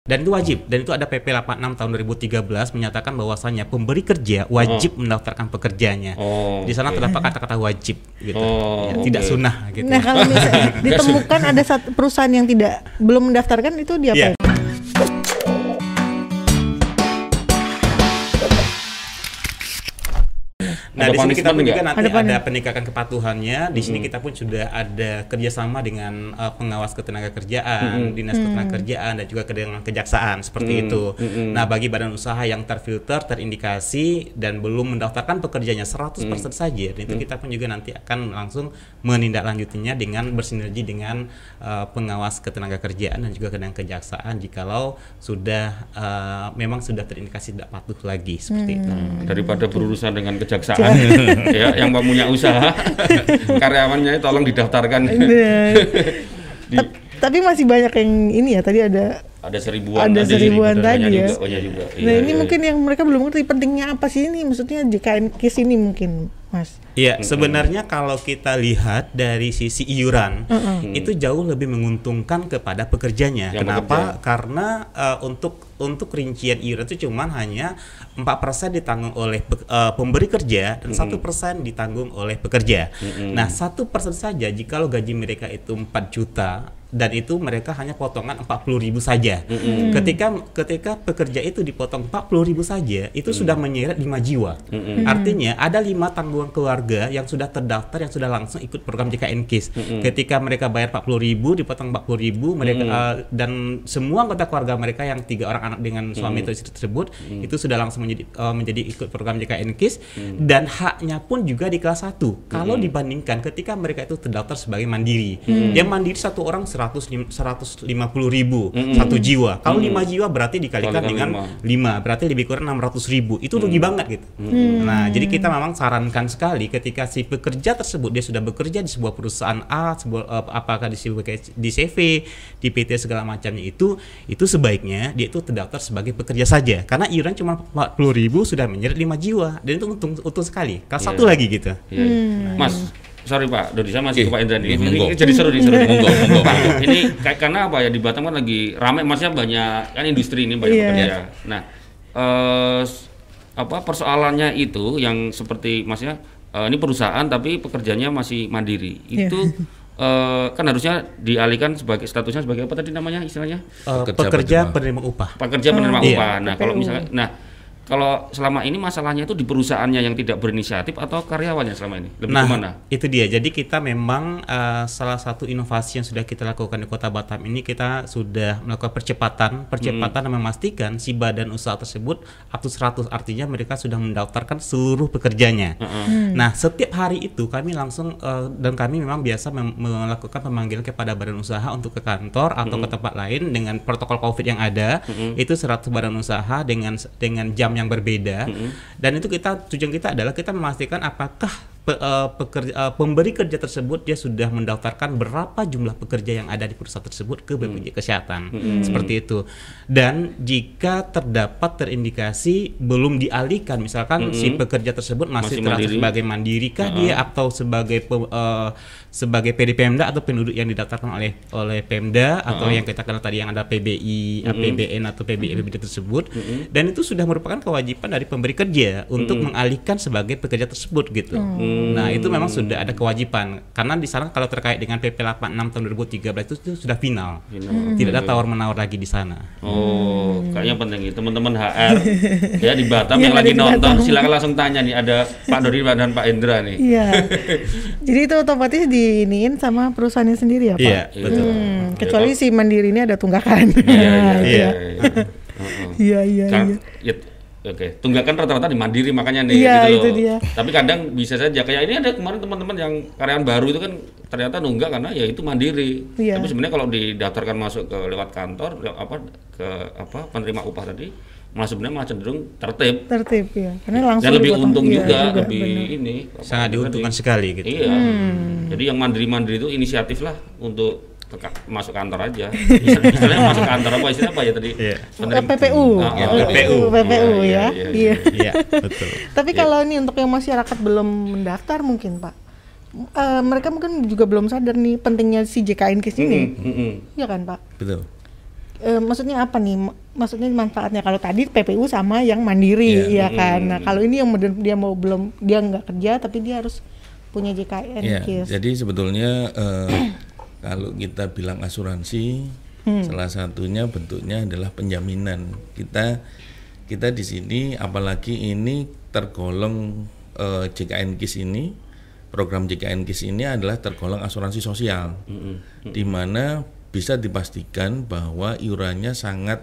Dan itu wajib. Dan itu ada PP 86 tahun 2013 menyatakan bahwasanya pemberi kerja wajib mendaftarkan pekerjanya. Oh, Di sana oke. terdapat kata-kata wajib gitu. Oh, Ya, Tidak oke. sunnah gitu. Nah kalau misalnya ditemukan ada satu perusahaan yang tidak belum mendaftarkan itu diapain? Iya. Nah, Ada di sini kita pun juga nanti Ada ada, penindakan kepatuhannya. Di sini kita pun sudah ada kerjasama dengan uh, pengawas ketenaga kerjaan, dinas ketenaga kerjaan, dan juga dengan kejaksaan seperti itu. Nah, bagi badan usaha yang terfilter, terindikasi dan belum mendaftarkan pekerjanya 100% saja, dan itu kita pun juga nanti akan langsung menindaklanjutinya dengan bersinergi dengan uh, pengawas ketenaga kerjaan dan juga dengan kejaksaan jikalau sudah uh, memang sudah terindikasi tidak patuh lagi seperti itu. daripada berurusan dengan kejaksaan ya yang mau punya usaha. Karyawannya tolong didaftarkan. Nah, Di- tap- tapi masih banyak yang ini ya tadi ada ada seribuan Ada tadi, seribuan tadi ya. juga, juga. Nah Iya, ini iya. mungkin yang mereka belum ngerti pentingnya apa sih ini maksudnya JKN KIS ini mungkin Mas. Iya, sebenarnya kalau kita lihat dari sisi iuran, itu jauh lebih menguntungkan kepada pekerjanya. Yang Kenapa? Karena eh, untuk untuk rincian iuran itu cuman hanya 4% ditanggung oleh pe- eh, pemberi kerja dan satu persen ditanggung oleh pekerja. Nah, satu persen saja jikalau gaji mereka itu 4 juta dan itu mereka hanya potongan 40.000 saja. Ketika ketika pekerja itu dipotong 40.000 saja, itu sudah menyeret 5 jiwa. Artinya ada lima tanggungan keluarga yang sudah terdaftar yang sudah langsung ikut program JKN KIS. Ketika mereka bayar 40.000 dipotong 40.000 mereka eh, dan semua anggota keluarga mereka yang tiga orang anak dengan suami atau istri tersebut itu sudah langsung menjadi eh, menjadi ikut program JKN KIS dan haknya pun juga di kelas 1. Kalau dibandingkan ketika mereka itu terdaftar sebagai mandiri. Dia mandiri satu orang 100 150 ribu satu jiwa. Kalau lima jiwa berarti dikalikan Kalikan dengan lima. 5 berarti lebih kurang 600 ribu. Itu rugi banget gitu. Nah jadi kita memang sarankan sekali ketika si pekerja tersebut dia sudah bekerja di sebuah perusahaan A sebuah eh, apakah di di CV di PT segala macamnya itu itu sebaiknya dia itu terdaftar sebagai pekerja saja. Karena iuran cuma 40 ribu sudah menyeret 5 jiwa. Dan itu untung untung sekali. Kelas Iya. satu lagi gitu. Iya, iya. Mas, sorry Pak, Dodi saya masih Oke. ke Pak Indra Ini monggo. jadi seru nih, seru nih. Monggo, monggo. Pak, ini kayak karena apa ya di Batam kan lagi ramai, maksudnya banyak kan industri ini banyak Iya. pekerja. Nah, eh, apa persoalannya itu yang seperti maksudnya eh, ini perusahaan tapi pekerjanya masih mandiri. Iya. Itu eh, kan harusnya dialihkan sebagai statusnya sebagai apa tadi namanya istilahnya? Eh, Pekerja pekerja penerima. upah pekerja penerima Iya. upah. Nah, kalau misalnya nah kalau selama ini masalahnya itu di perusahaannya yang tidak berinisiatif atau karyawannya selama ini? Lebih nah, ke mana? itu dia. Jadi kita memang eh, salah satu inovasi yang sudah kita lakukan di Kota Batam ini kita sudah melakukan percepatan, percepatan dan memastikan si badan usaha tersebut up to 100 artinya mereka sudah mendaftarkan seluruh pekerjanya. Nah, setiap hari itu kami langsung eh, dan kami memang biasa mem- melakukan pemanggilan kepada badan usaha untuk ke kantor atau ke tempat lain dengan protokol Covid yang ada. Itu 100 badan usaha dengan dengan jam yang berbeda. Dan itu kita tujuan kita adalah kita memastikan apakah pe- eh, pekerja, eh, pemberi kerja tersebut dia sudah mendaftarkan berapa jumlah pekerja yang ada di perusahaan tersebut ke BPJS Kesehatan. Seperti itu. Dan jika terdapat terindikasi belum dialihkan misalkan si pekerja tersebut Masih masih, terasa mandiri. sebagai mandiri kah dia atau sebagai pe- eh, sebagai PD Pemda atau penduduk yang didaftarkan oleh oleh Pemda atau yang kita kenal tadi yang ada PBI, APBN atau PBI PBD tersebut. Dan itu sudah merupakan kewajiban dari pemberi kerja untuk mengalihkan sebagai pekerja tersebut gitu. Nah, itu memang sudah ada kewajiban karena di sana kalau terkait dengan PP 86 tahun 2013 itu, itu sudah final. Tidak ada tawar-menawar lagi di sana. Oh, kayaknya penting nih teman-teman HR ya di Batam Yang yang lagi nonton Batam. silakan langsung tanya nih ada Pak Dodi dan Pak Indra nih. Iya. Jadi itu otomatis diiniin sama perusahaannya sendiri ya Pak? Iya, betul. Hmm, kecuali si mandiri ini ada tunggakan. Iya, iya, iya. ya. Heeh. Iya iya Kan, iya. Oke, tunggakan rata-rata di mandiri makanya nih Iya, gitu itu loh. dia. Tapi kadang bisa saja kayak ini ada kemarin teman-teman yang karyawan baru itu kan ternyata nunggak karena ya itu mandiri. Iya. Tapi sebenarnya kalau didaftarkan masuk ke lewat kantor apa ke apa penerima upah tadi malah sebenarnya malah cenderung tertib Tertib ya. Karena langsung dan lebih untung Iya, juga, lebih benar. ini Sangat tadi. diuntungkan sekali gitu. Iya. Hmm. Jadi yang mandiri-mandiri itu inisiatif lah untuk masuk kantor aja. Istilah- Istilahnya masuk kantor apa istilah apa ya tadi? Iya. Penerima- PPU. Ah, Ya, ah, PPU. PPU Iya, ya. iya, Iya. Iya, betul. Tapi kalau ini untuk yang masyarakat belum mendaftar mungkin Pak. Eh, mereka mungkin juga belum sadar nih pentingnya si JKN KIS ini. Mm-mm. Iya kan Pak? Betul. eh, maksudnya apa nih? Maksudnya manfaatnya kalau tadi PPU sama yang mandiri Iya. ya kan. Nah, kalau ini yang dia mau belum dia nggak kerja tapi dia harus punya JKN KIS. jadi sebetulnya eh, kalau kita bilang asuransi, salah satunya bentuknya adalah penjaminan. Kita kita di sini, apalagi ini tergolong eh, JKN KIS ini, program JKN KIS ini adalah tergolong asuransi sosial, di mana bisa dipastikan bahwa iurannya sangat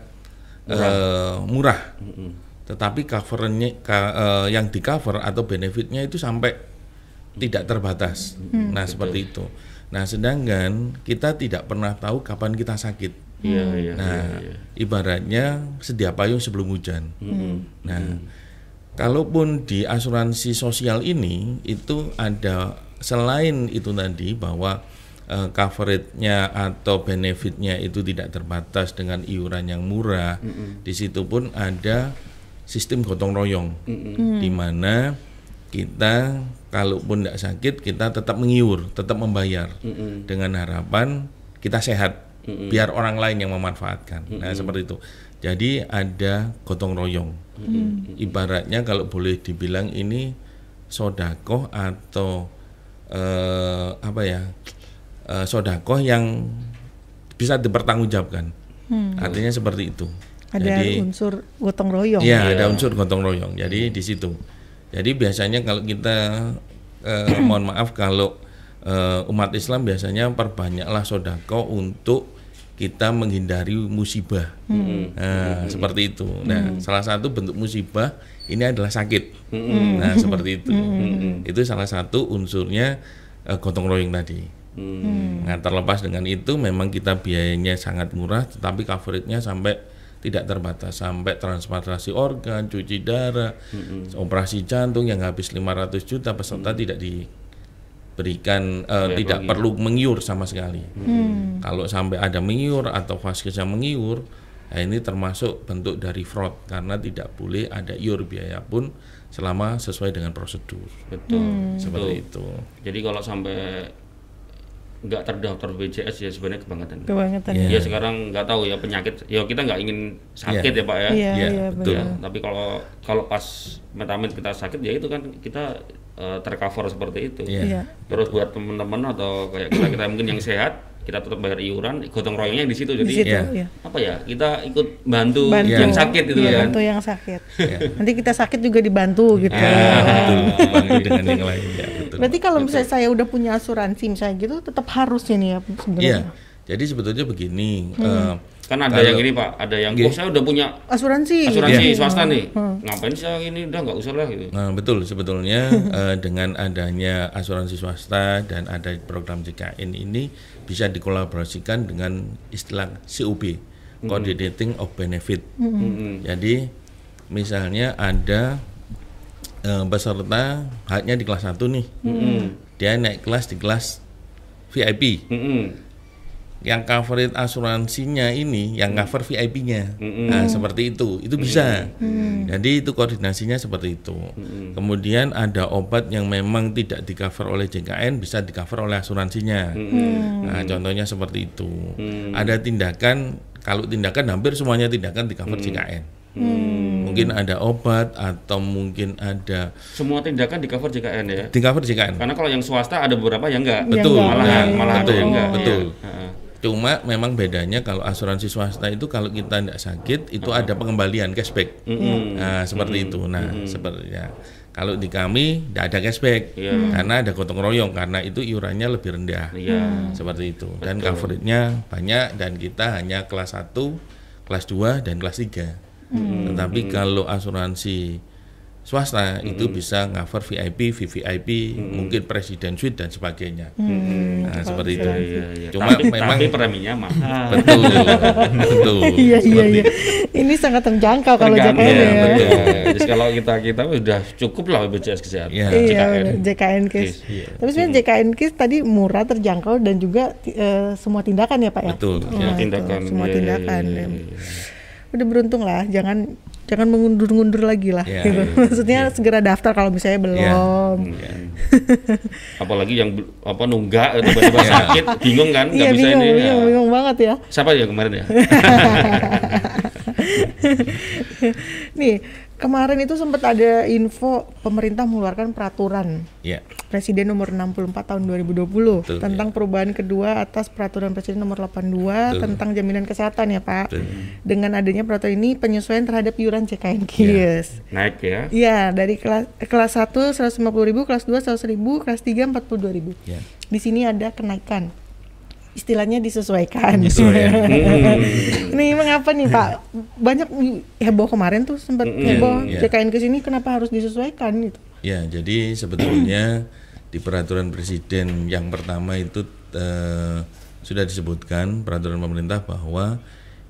eh, murah, tetapi covernya ka- eh, yang di cover atau benefitnya itu sampai tidak terbatas. Nah, seperti itu. Nah, sedangkan kita tidak pernah tahu kapan kita sakit. Iya, iya. Nah, ibaratnya sedia payung sebelum hujan. Nah, kalaupun di asuransi sosial ini itu ada selain itu tadi bahwa eh, coverage-nya atau benefitnya itu tidak terbatas dengan iuran yang murah. Di situ pun ada sistem gotong royong, di mana kita kalaupun tidak sakit kita tetap mengiur, tetap membayar dengan harapan kita sehat, biar orang lain yang memanfaatkan. Nah seperti itu. Jadi ada gotong royong. Ibaratnya kalau boleh dibilang ini sodakoh atau eh, apa ya eh, sodakoh yang bisa dipertanggungjawabkan. Artinya seperti itu. Ada Jadi- unsur gotong royong. Iya, ada unsur gotong royong. Jadi di situ. Jadi biasanya kalau kita eh, mohon maaf kalau eh, umat Islam biasanya perbanyaklah sodako untuk kita menghindari musibah. Nah, seperti itu. Nah, salah satu bentuk musibah ini adalah sakit. Nah, seperti itu. Itu salah satu unsurnya eh, gotong royong tadi. Nah, terlepas dengan itu memang kita biayanya sangat murah tetapi coveragenya sampai tidak terbatas sampai transplantasi organ, cuci darah, operasi jantung yang habis 500 juta peserta tidak diberikan eh, tidak perlu mengiur sama sekali. Kalau sampai ada mengiur atau vaskes yang mengiur, nah ini termasuk bentuk dari fraud karena tidak boleh ada iur biaya pun selama sesuai dengan prosedur. Betul. Seperti itu. Jadi kalau sampai nggak terdaftar BPJS ya sebenarnya kebangetan. Kebangetan. Iya. Ya sekarang nggak tahu ya penyakit. Ya kita nggak ingin sakit ya pak ya. Iya, Iya, iya betul. Ya, tapi kalau kalau pas metamin kita sakit ya itu kan kita eh, tercover seperti itu. Iya. Iya. Terus buat teman-teman atau kayak kita kita mungkin yang sehat kita tetap bayar iuran, gotong royongnya di situ. Di Jadi situ Iya. ya. apa ya kita ikut bantu, Bantu yang sakit itu Iya, kan. Bantu yang sakit. Iya. Nanti kita sakit juga dibantu gitu. Ya, betul. Dengan yang lain ya, betul. Berarti kalau misalnya saya udah punya asuransi misalnya gitu tetap harus ini ya sebenarnya. Iya. Jadi sebetulnya begini, eh, Kan ada Kalau- yang ini pak, ada yang Iya. oh saya udah punya Asuransi. asuransi gitu. swasta nih, ngapain saya ini udah nggak usah lah gitu. Nah, betul sebetulnya eh, dengan adanya asuransi swasta dan ada program JKN ini bisa dikolaborasikan dengan istilah COB, Coordinating of Benefit. Jadi misalnya ada eh, peserta haknya di kelas 1 nih. Dia naik kelas di kelas VIP. Mm-mm. Yang coverage asuransinya ini yang cover VIP-nya. Nah, seperti itu. Itu bisa. Jadi itu koordinasinya seperti itu. Kemudian ada obat yang memang tidak di cover oleh JKN bisa di cover oleh asuransinya. Nah, contohnya seperti itu. Ada tindakan kalau tindakan hampir semuanya tindakan di cover JKN. Mungkin ada obat atau mungkin ada Semua tindakan di cover JKN ya. di cover JKN. Karena kalau yang swasta ada beberapa yang enggak. Betul, enggak, malah iya, malah ada betul, yang enggak. betul. Iya. Cuma memang bedanya kalau asuransi swasta itu kalau kita tidak sakit itu ada pengembalian cashback. Nah, seperti itu. Nah, sepertinya kalau di kami tidak ada cashback karena ada gotong royong karena itu iurannya lebih rendah. Iya. Seperti itu. Dan coveragenya banyak dan kita hanya kelas 1, kelas 2 dan kelas 3. Tetapi kalau asuransi swasta itu bisa cover VIP, VVIP, mungkin presiden suite dan sebagainya. Nah, seperti itu. Iya, iya. Cuma tapi, memang tapi preminya mahal. betul, betul. Iya iya iya. Ini sangat terjangkau kalau JKN ya, ya. betul. Jadi kalau kita kita udah cukup lah BPJS kesehatan. Iya. Iya, JKN. bener, JKN KIS. Iya. Tapi sebenarnya JKN KIS tadi murah, terjangkau dan juga eh, semua tindakan ya Pak ya. Betul. Oh, Semua itu, tindakan. semua Iya, iya, tindakan. iya, ya. iya, iya. Udah beruntung lah, jangan jangan mengundur-undur lagi lah. Iya, gitu. iya, Maksudnya segera daftar kalau misalnya belum. Iya. Apalagi yang apa nunggak tiba-tiba sakit, bingung kan? Iya bisa bingung, ini. bingung, ya. bingung banget ya. Siapa ya kemarin ya? Nih kemarin itu sempat ada info pemerintah mengeluarkan peraturan Ya. Presiden nomor 64 tahun 2020 Betul, tentang perubahan kedua atas peraturan Presiden nomor 82 Betul. tentang jaminan kesehatan ya Pak. Betul. Dengan adanya peraturan ini penyesuaian terhadap iuran JKN KIS. Naik ya. Iya, dari kelas kelas 1 150.000, kelas 2 100.000, kelas 3 42.000. Ya. Di sini ada kenaikan. Istilahnya disesuaikan. Penyesuaian. Nih mengapa nih Pak? Banyak heboh kemarin tuh sempat heboh iya. JKN ke sini kenapa harus disesuaikan gitu. Ya, jadi sebetulnya di peraturan presiden yang pertama itu eh, sudah disebutkan peraturan pemerintah bahwa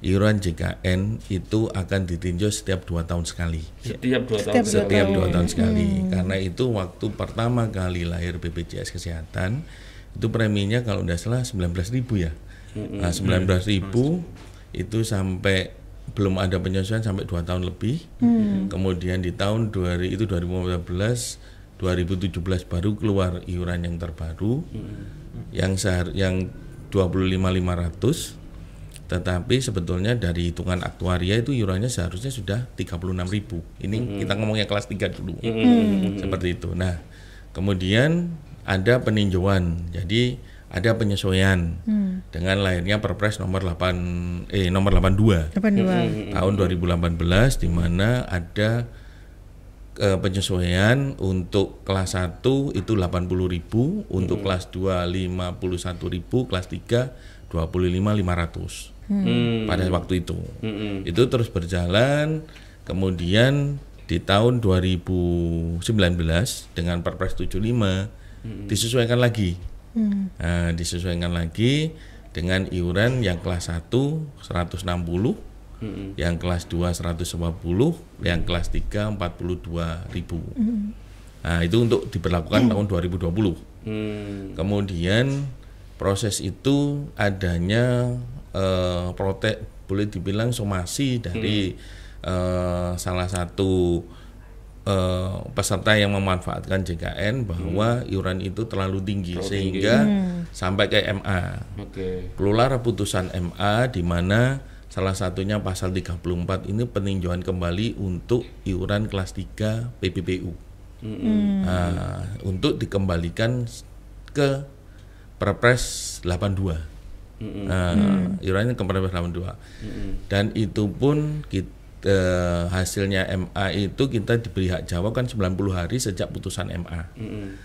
iuran JKN itu akan ditinjau setiap dua tahun sekali. Setiap dua tahun. Setiap dua Setiap dua tahun sekali. Karena itu waktu pertama kali lahir BPJS Kesehatan itu preminya kalau tidak salah 19.000 ya. Nah, 19.000 itu sampai belum ada penyesuaian sampai dua tahun lebih. Kemudian di tahun 2000 itu 2015 2017 baru keluar iuran yang terbaru yang sehar yang 25.500 tetapi sebetulnya dari hitungan aktuaria itu iurannya seharusnya sudah 36.000. Ini kita ngomongnya kelas 3 dulu. Seperti itu. Nah, kemudian ada peninjauan. Jadi ada penyesuaian dengan lahirnya Perpres nomor 8 eh nomor 82 82. tahun 2018 di mana ada eh, penyesuaian untuk kelas 1 itu 80.000, untuk kelas 2 51.000, kelas 3 25.500 Hmm. pada waktu itu. Mm-mm. Itu terus berjalan kemudian di tahun 2019 dengan Perpres 75 disesuaikan lagi. Nah, disesuaikan lagi dengan iuran yang kelas 1 160 yang kelas 2 150, yang kelas 3 42 ribu. Nah, itu untuk diberlakukan tahun 2020. Hmm. Kemudian proses itu adanya eh, protek boleh dibilang somasi dari eh, salah satu eh, peserta yang memanfaatkan JKN bahwa iuran itu terlalu tinggi sehingga sampai ke MA Oke. keluar putusan MA di mana salah satunya pasal 34 ini peninjauan kembali untuk iuran kelas 3 PPPU. Nah, untuk dikembalikan ke Perpres 82. Nah, iurannya ke Perpres 82. Dan itu pun kita, hasilnya MA itu kita diberi hak jawab kan 90 hari sejak putusan MA. Mm-mm.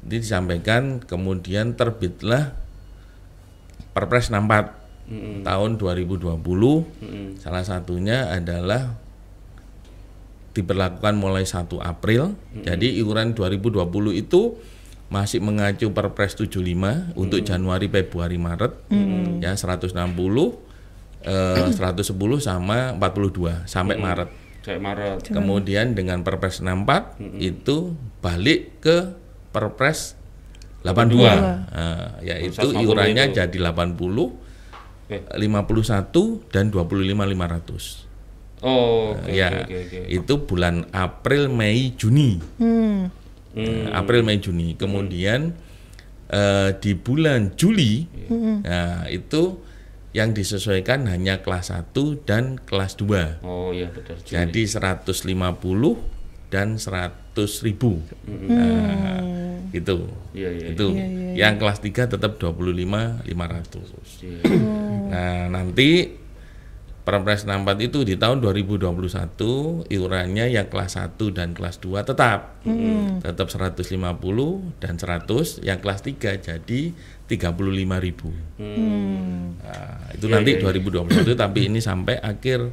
Ini disampaikan kemudian terbitlah Perpres 64 tahun 2020 salah satunya adalah diberlakukan mulai 1 April jadi iuran 2020 itu masih mengacu Perpres 75 untuk Januari Februari Maret ya 160 eh, 110 sama 42 sampai Maret Saya Maret. Kemudian dengan Perpres 64 itu balik ke Perpres 82. Nah, yaitu 150 iurannya itu. jadi 80, Eh. 51 dan 25.500. Oh, oke ya, oke oke. itu bulan April, Mei, Juni. Hmm. Nah, April, Mei, Juni. Kemudian eh, di bulan Juli, nah, itu yang disesuaikan hanya kelas 1 dan kelas 2. Oh iya betul. Juli. Jadi 150 dan 100 ribu. Nah, itu. Iya iya. Itu. Yang kelas 3 tetap 25 500. Iya. Nah, nanti Perpres 64 itu di tahun 2021 iurannya yang kelas 1 dan kelas 2 tetap. Tetap 150 dan 100, yang kelas 3 jadi 35 ribu. Nah, itu Iya, nanti iya, iya. 2021 tapi ini sampai akhir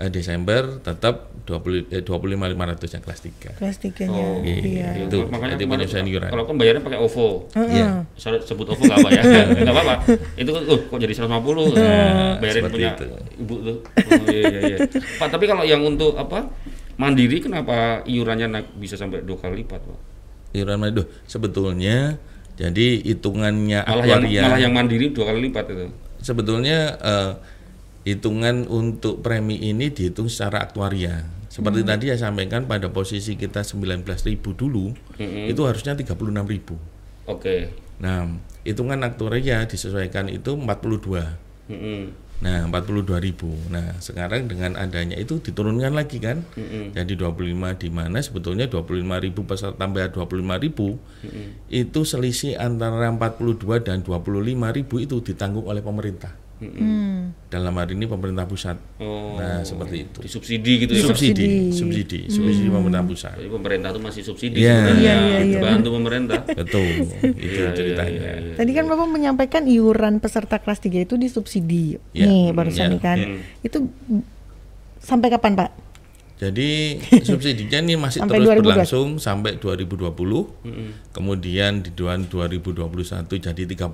eh, Desember tetap 20 eh, 25 500 yang kelas 3. Kelas tiganya. Oh, Iya. iya. Itu, Makanya jadi kemarin iuran. Kalau kan bayarnya pakai OVO. Iya. Saya sebut OVO nggak apa ya? Nggak apa-apa. Itu kan, oh, kok jadi 150? Nah, bayarin punya itu. ibu tuh. Oh, iya, iya, iya. Pak, tapi kalau yang untuk apa? Mandiri kenapa iurannya naik bisa sampai dua kali lipat, Pak? Iuran Aduh, sebetulnya jadi hitungannya Malah yang malah yang mandiri dua kali lipat itu. sebetulnya eh, hitungan untuk premi ini dihitung secara aktuaria. Seperti tadi saya sampaikan pada posisi kita 19.000 dulu, itu harusnya 36.000. Oke. Nah, hitungan aktuaria disesuaikan itu 42. Mm-mm. Nah, 42.000. Nah, sekarang dengan adanya itu diturunkan lagi kan? Jadi 25 di mana sebetulnya 25.000 peserta tambah 25.000 itu selisih antara 42 dan 25.000 itu ditanggung oleh pemerintah. Hmm. Dalam hari ini pemerintah pusat. Oh. Nah, seperti itu. Disubsidi gitu ya. Subsidi, subsidi, subsidi pemerintah pusat. Jadi pemerintah tuh masih subsidi Iya. sebenarnya. Iya, iya, iya. Bantu pemerintah. Betul, itu Iya, ceritanya. iya, iya, iya. Tadi kan Bapak menyampaikan iuran peserta kelas 3 itu disubsidi. Ya, Nih, barusan nih kan. ya. Itu sampai kapan, Pak? Jadi subsidinya ini masih Sampai terus 2020. berlangsung sampai 2020. Kemudian di tahun 2021 jadi 35.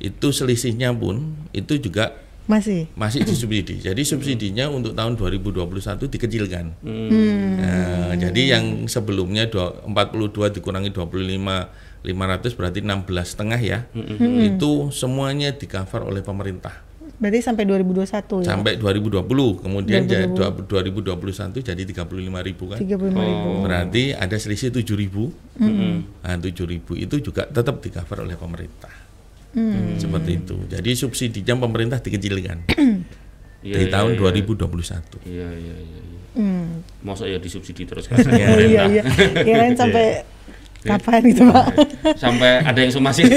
Itu selisihnya pun itu juga Masih. masih disubsidi. Jadi subsidinya untuk tahun 2021 dikecilkan. Hmm. Nah, jadi yang sebelumnya dua- 42 dikurangi 25 500 berarti 16 setengah ya. Itu semuanya di cover oleh pemerintah. Berarti sampai 2021 ya. sampai 2020 kemudian jadi 2021 jadi 35.000 kan 35.000. berarti ada selisih 7.000 nah 7.000 itu juga tetap di cover oleh pemerintah seperti itu jadi subsidinya pemerintah dikecilkan Iya, di iya, tahun iya. 2021 Iya, iya, iya. iya. Hmm. Masa ya disubsidi terus kan Iya, pemerintah. iya. Kirain sampai kapan gitu, Pak? Sampai ada yang somasi.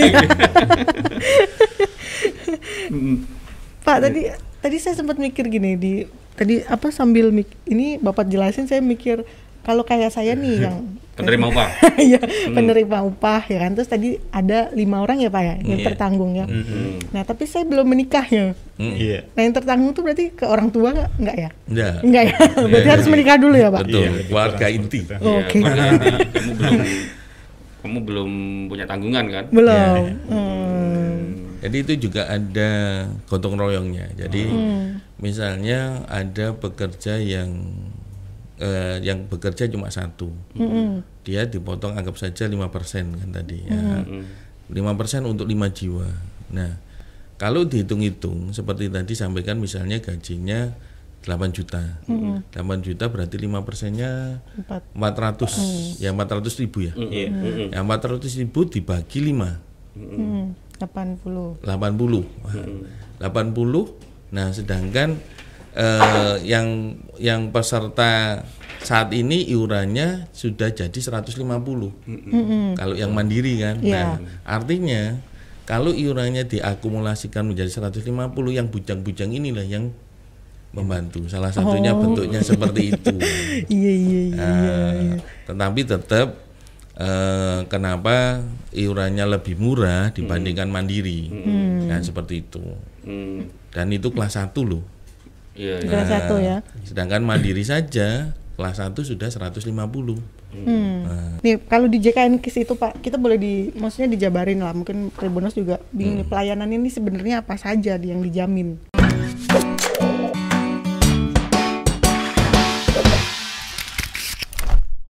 Pak, tadi tadi saya sempat mikir gini di tadi apa sambil mik, ini Bapak jelasin saya mikir kalau kayak saya nih yang Penerima upah. Iya, penerima upah ya kan. Terus tadi ada lima orang ya Pak ya yang Iya. tertanggung ya. Nah, tapi saya belum menikah ya. Iya. Nah, yang tertanggung tuh berarti ke orang tua nggak? Enggak ya? Enggak. Enggak ya. berarti harus menikah dulu ya, Pak. betul Iya, keluarga inti Iya, Oke. inti. Kamu belum kamu belum punya tanggungan kan? Belum. Iya, Hmm. Jadi itu juga ada gotong royongnya jadi misalnya ada pekerja yang eh, yang bekerja cuma satu dia dipotong anggap saja 5% kan tadi ya. 5% untuk 5 jiwa. Nah, kalau dihitung-hitung seperti tadi sampaikan misalnya gajinya 8 juta. 8 juta berarti 5 persennya Empat. 400 ya 400 ribu ya. Iya. Ya 400 ribu dibagi 5 Hmm. 80. 80 Wah, 80 nah sedangkan eh, yang yang peserta saat ini iurannya sudah jadi 150 kalau yang mandiri kan? Iya. nah artinya kalau iurannya diakumulasikan menjadi 150 yang bujang-bujang inilah yang membantu. Salah satunya bentuknya seperti itu. Iya, iya, iya. Nah, tetapi tetap eh, kenapa iurannya lebih murah dibandingkan mandiri kan seperti itu Hmm. dan itu kelas 1 loh Iya, iya. Kelas satu ya. sedangkan mandiri saja kelas 1 sudah 150 Hmm. Nih kalau di JKN KIS itu Pak, kita boleh di, maksudnya dijabarin lah. Mungkin Tribunus juga bingung nih, pelayanan ini sebenarnya apa saja yang dijamin.